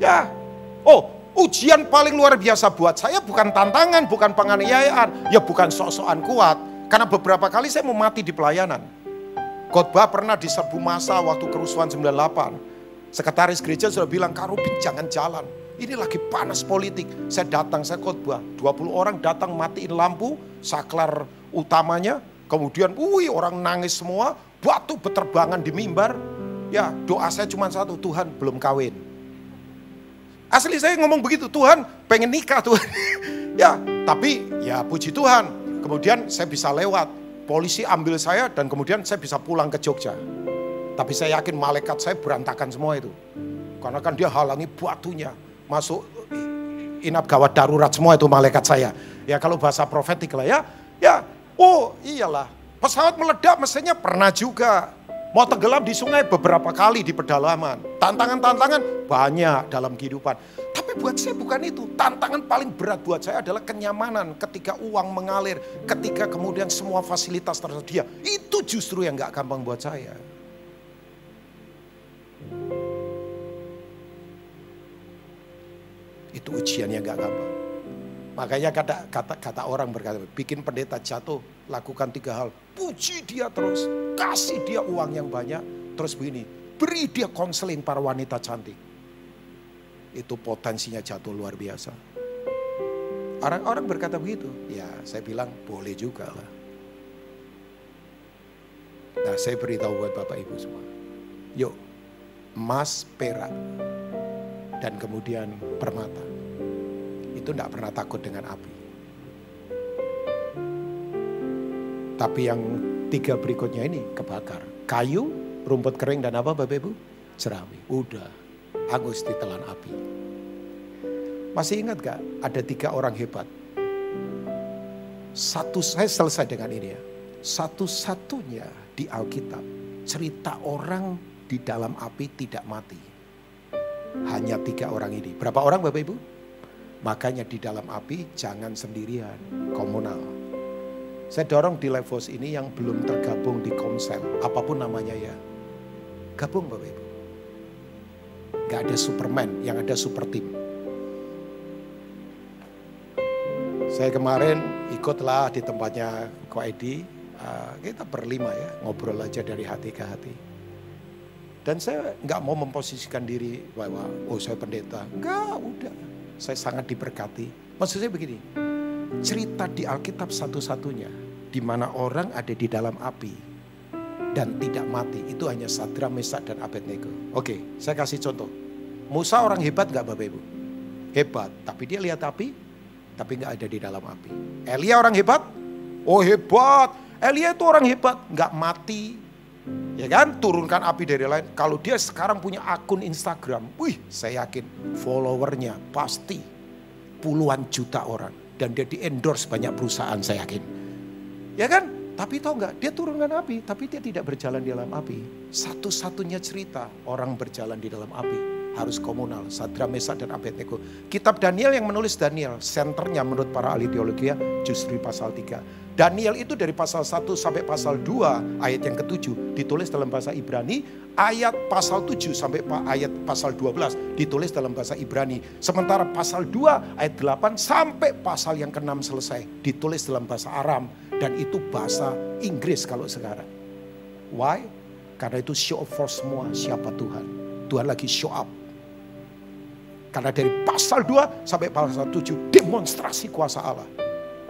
Ya, oh ujian paling luar biasa buat saya bukan tantangan, bukan penganiayaan, ya bukan sok-sokan kuat. Karena beberapa kali saya mau mati di pelayanan. Khotbah pernah diserbu masa waktu kerusuhan 98. Sekretaris gereja sudah bilang, Karubin jangan jalan. Ini lagi panas politik. Saya datang, saya khotbah. 20 orang datang matiin lampu, saklar utamanya. Kemudian, wih orang nangis semua batu berterbangan di mimbar. Ya doa saya cuma satu, Tuhan belum kawin. Asli saya ngomong begitu, Tuhan pengen nikah Tuhan. <laughs> ya tapi ya puji Tuhan. Kemudian saya bisa lewat, polisi ambil saya dan kemudian saya bisa pulang ke Jogja. Tapi saya yakin malaikat saya berantakan semua itu. Karena kan dia halangi batunya. Masuk inap gawat darurat semua itu malaikat saya. Ya kalau bahasa profetik lah ya. Ya, oh iyalah Pesawat meledak mesinnya pernah juga. Mau tenggelam di sungai beberapa kali di pedalaman. Tantangan-tantangan banyak dalam kehidupan. Tapi buat saya bukan itu. Tantangan paling berat buat saya adalah kenyamanan ketika uang mengalir. Ketika kemudian semua fasilitas tersedia. Itu justru yang gak gampang buat saya. Itu ujian yang gak gampang. Makanya kata, kata, kata orang berkata, bikin pendeta jatuh, lakukan tiga hal puji dia terus, kasih dia uang yang banyak, terus begini, beri dia konseling para wanita cantik. Itu potensinya jatuh luar biasa. Orang-orang berkata begitu, ya saya bilang boleh juga lah. Nah saya beritahu buat Bapak Ibu semua, yuk emas, perak, dan kemudian permata. Itu tidak pernah takut dengan api. Tapi yang tiga berikutnya ini kebakar. Kayu, rumput kering dan apa Bapak Ibu? Jerami. Udah, angus ditelan api. Masih ingat gak ada tiga orang hebat? Satu, saya selesai dengan ini ya. Satu-satunya di Alkitab, cerita orang di dalam api tidak mati. Hanya tiga orang ini. Berapa orang Bapak Ibu? Makanya di dalam api jangan sendirian, komunal. Saya dorong di Levos ini yang belum tergabung di Komsel, apa pun namanya ya. Gabung Bapak Ibu. Gak ada Superman, yang ada super team. Saya kemarin ikutlah di tempatnya Ko Edi, uh, kita berlima ya, ngobrol aja dari hati ke hati. Dan saya nggak mau memposisikan diri bahwa oh saya pendeta. Enggak, udah. Saya sangat diberkati. Maksud saya begini, cerita di Alkitab satu-satunya di mana orang ada di dalam api dan tidak mati itu hanya Sadra, Mesak dan Abednego. Oke, saya kasih contoh. Musa orang hebat nggak Bapak Ibu? Hebat, tapi dia lihat api, tapi nggak ada di dalam api. Elia orang hebat, Oh hebat, Elia itu orang hebat, nggak mati. Ya kan, turunkan api dari lain. Kalau dia sekarang punya akun Instagram, wih saya yakin followernya pasti puluhan juta orang. Dan dia di endorse banyak perusahaan saya yakin. Ya kan, tapi tahu nggak, dia turunkan api, tapi dia tidak berjalan di dalam api. Satu-satunya cerita orang berjalan di dalam api harus komunal. Sadra, Mesa, dan Abednego. Kitab Daniel yang menulis Daniel, senternya menurut para ahli teologi ya, justru pasal 3. Daniel itu dari pasal 1 sampai pasal 2 ayat yang ketujuh ditulis dalam bahasa Ibrani. Ayat pasal 7 sampai ayat pasal 12 ditulis dalam bahasa Ibrani. Sementara pasal 2 ayat 8 sampai pasal yang ke-6 selesai ditulis dalam bahasa Aram. Dan itu bahasa Inggris kalau sekarang. Why? Karena itu show of for semua siapa Tuhan. Tuhan lagi show up karena dari pasal 2 sampai pasal 7 demonstrasi kuasa Allah.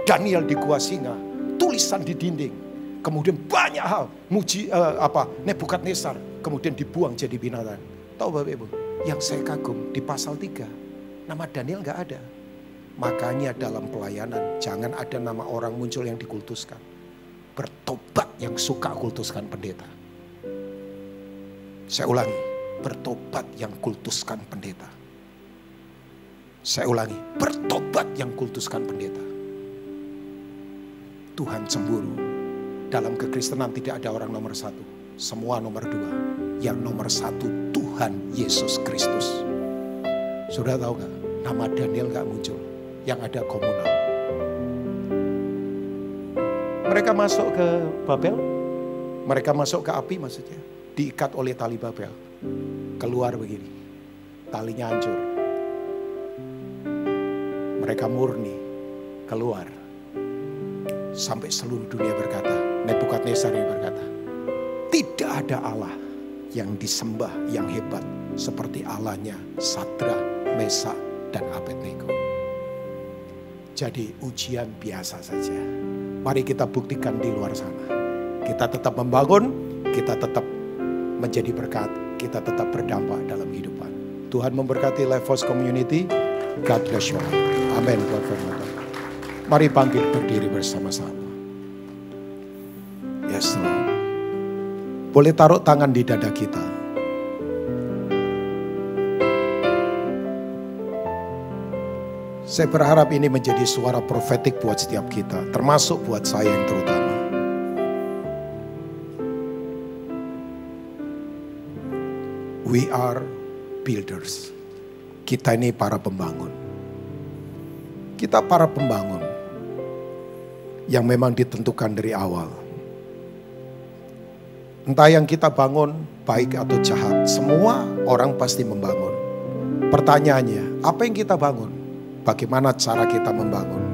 Daniel di gua singa, tulisan di dinding. Kemudian banyak hal, muji uh, apa Nebukadnezar kemudian dibuang jadi binatang. Tahu Bapak Ibu, yang saya kagum di pasal 3, nama Daniel nggak ada. Makanya dalam pelayanan jangan ada nama orang muncul yang dikultuskan. Bertobat yang suka kultuskan pendeta. Saya ulangi, bertobat yang kultuskan pendeta. Saya ulangi, bertobat yang kultuskan pendeta. Tuhan cemburu. Dalam kekristenan tidak ada orang nomor satu. Semua nomor dua. Yang nomor satu Tuhan Yesus Kristus. Sudah tahu gak? Nama Daniel gak muncul. Yang ada komunal. Mereka masuk ke Babel. Mereka masuk ke api maksudnya. Diikat oleh tali Babel. Keluar begini. Talinya hancur mereka murni keluar. Sampai seluruh dunia berkata, Nebukadnezar berkata, tidak ada Allah yang disembah yang hebat seperti Allahnya Sadra, Mesa, dan Abednego. Jadi ujian biasa saja. Mari kita buktikan di luar sana. Kita tetap membangun, kita tetap menjadi berkat, kita tetap berdampak dalam kehidupan. Tuhan memberkati Life Force Community. God bless you. Amin Mari bangkit berdiri bersama-sama. Yes Lord. Boleh taruh tangan di dada kita. Saya berharap ini menjadi suara profetik buat setiap kita, termasuk buat saya yang terutama. We are builders. Kita ini para pembangun. Kita para pembangun yang memang ditentukan dari awal. Entah yang kita bangun baik atau jahat, semua orang pasti membangun. Pertanyaannya, apa yang kita bangun? Bagaimana cara kita membangun?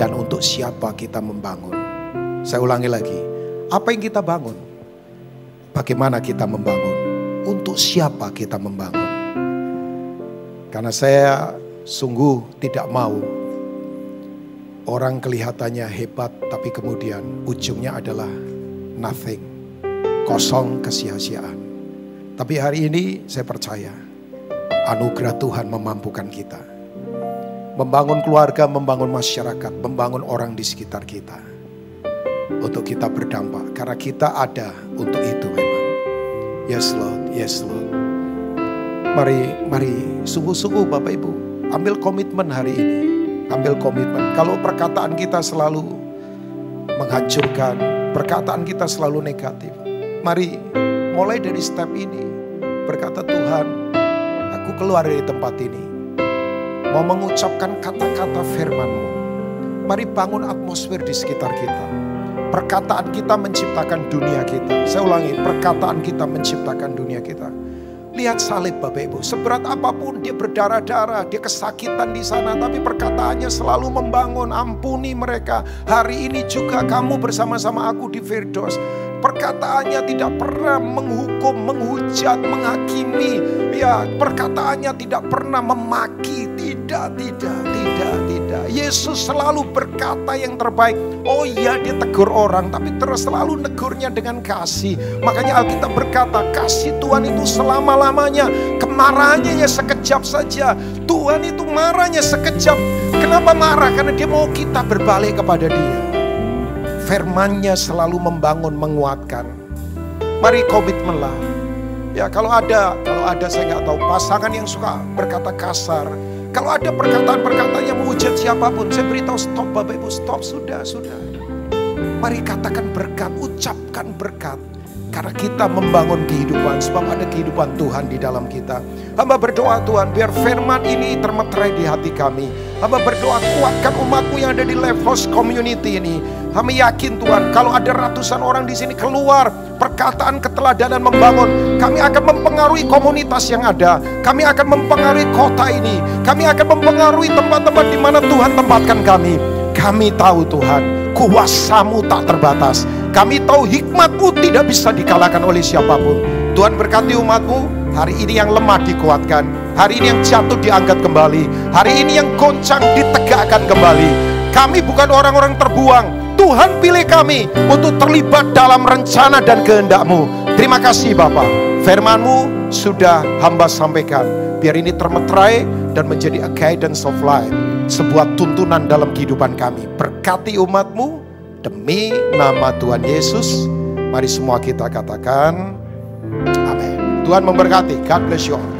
Dan untuk siapa kita membangun? Saya ulangi lagi, apa yang kita bangun? Bagaimana kita membangun? Untuk siapa kita membangun? Karena saya sungguh tidak mau Orang kelihatannya hebat tapi kemudian ujungnya adalah nothing. Kosong kesia-siaan. Tapi hari ini saya percaya anugerah Tuhan memampukan kita. Membangun keluarga, membangun masyarakat, membangun orang di sekitar kita. Untuk kita berdampak. Karena kita ada untuk itu memang. Yes Lord, yes Lord. Mari, mari sungguh-sungguh Bapak Ibu. Ambil komitmen hari ini ambil komitmen. Kalau perkataan kita selalu menghancurkan, perkataan kita selalu negatif. Mari mulai dari step ini. Berkata Tuhan, aku keluar dari tempat ini. Mau mengucapkan kata-kata firman-Mu. Mari bangun atmosfer di sekitar kita. Perkataan kita menciptakan dunia kita. Saya ulangi, perkataan kita menciptakan dunia kita. Lihat salib Bapak Ibu, seberat apa pun dia berdarah-darah, dia kesakitan di sana, tapi perkataannya selalu membangun, ampuni mereka. Hari ini juga kamu bersama-sama aku di Firdos. Perkataannya tidak pernah menghukum, menghujat, menghakimi. Ya, perkataannya tidak pernah memaki, tidak, tidak, tidak, tidak. Yesus selalu berkata yang terbaik. Oh iya dia tegur orang, tapi terus selalu negurnya dengan kasih. Makanya Alkitab berkata, kasih Tuhan itu selama-lamanya. Kemarahannya ya sekejap saja. Tuhan itu marahnya sekejap. Kenapa marah? Karena dia mau kita berbalik kepada dia. Firmannya selalu membangun, menguatkan. Mari komitmenlah. Ya kalau ada, kalau ada saya nggak tahu pasangan yang suka berkata kasar. Kalau ada perkataan-perkataan yang menghujat siapa pun, saya beritahu stop Bapak Ibu, stop sudah, sudah. Mari katakan berkat, ucapkan berkat. Karena kita membangun kehidupan, sebab ada kehidupan Tuhan di dalam kita. Hamba berdoa Tuhan, biar firman ini termeterai di hati kami. Hamba berdoa kuatkan umatmu yang ada di House Community ini. Hamba yakin Tuhan, kalau ada ratusan orang di sini keluar perkataan keteladanan membangun, kami akan mempengaruhi komunitas yang ada. Kami akan mempengaruhi kota ini. Kami akan mempengaruhi tempat-tempat di mana Tuhan tempatkan kami. Kami tahu Tuhan, kuasamu tak terbatas. Kami tahu hikmatmu tidak bisa dikalahkan oleh siapa pun. Tuhan berkati umatmu, hari ini yang lemah dikuatkan. Hari ini yang jatuh diangkat kembali. Hari ini yang goncang ditegakkan kembali. Kami bukan orang-orang terbuang. Tuhan pilih kami untuk terlibat dalam rencana dan kehendakmu. Terima kasih Bapak. Firmanmu sudah hamba sampaikan. Biar ini termeterai dan menjadi a guidance of life. Sebuah tuntunan dalam kehidupan kami. Berkati umatmu Demi nama Tuhan Yesus, mari semua kita katakan amin. Tuhan memberkati. God bless you all.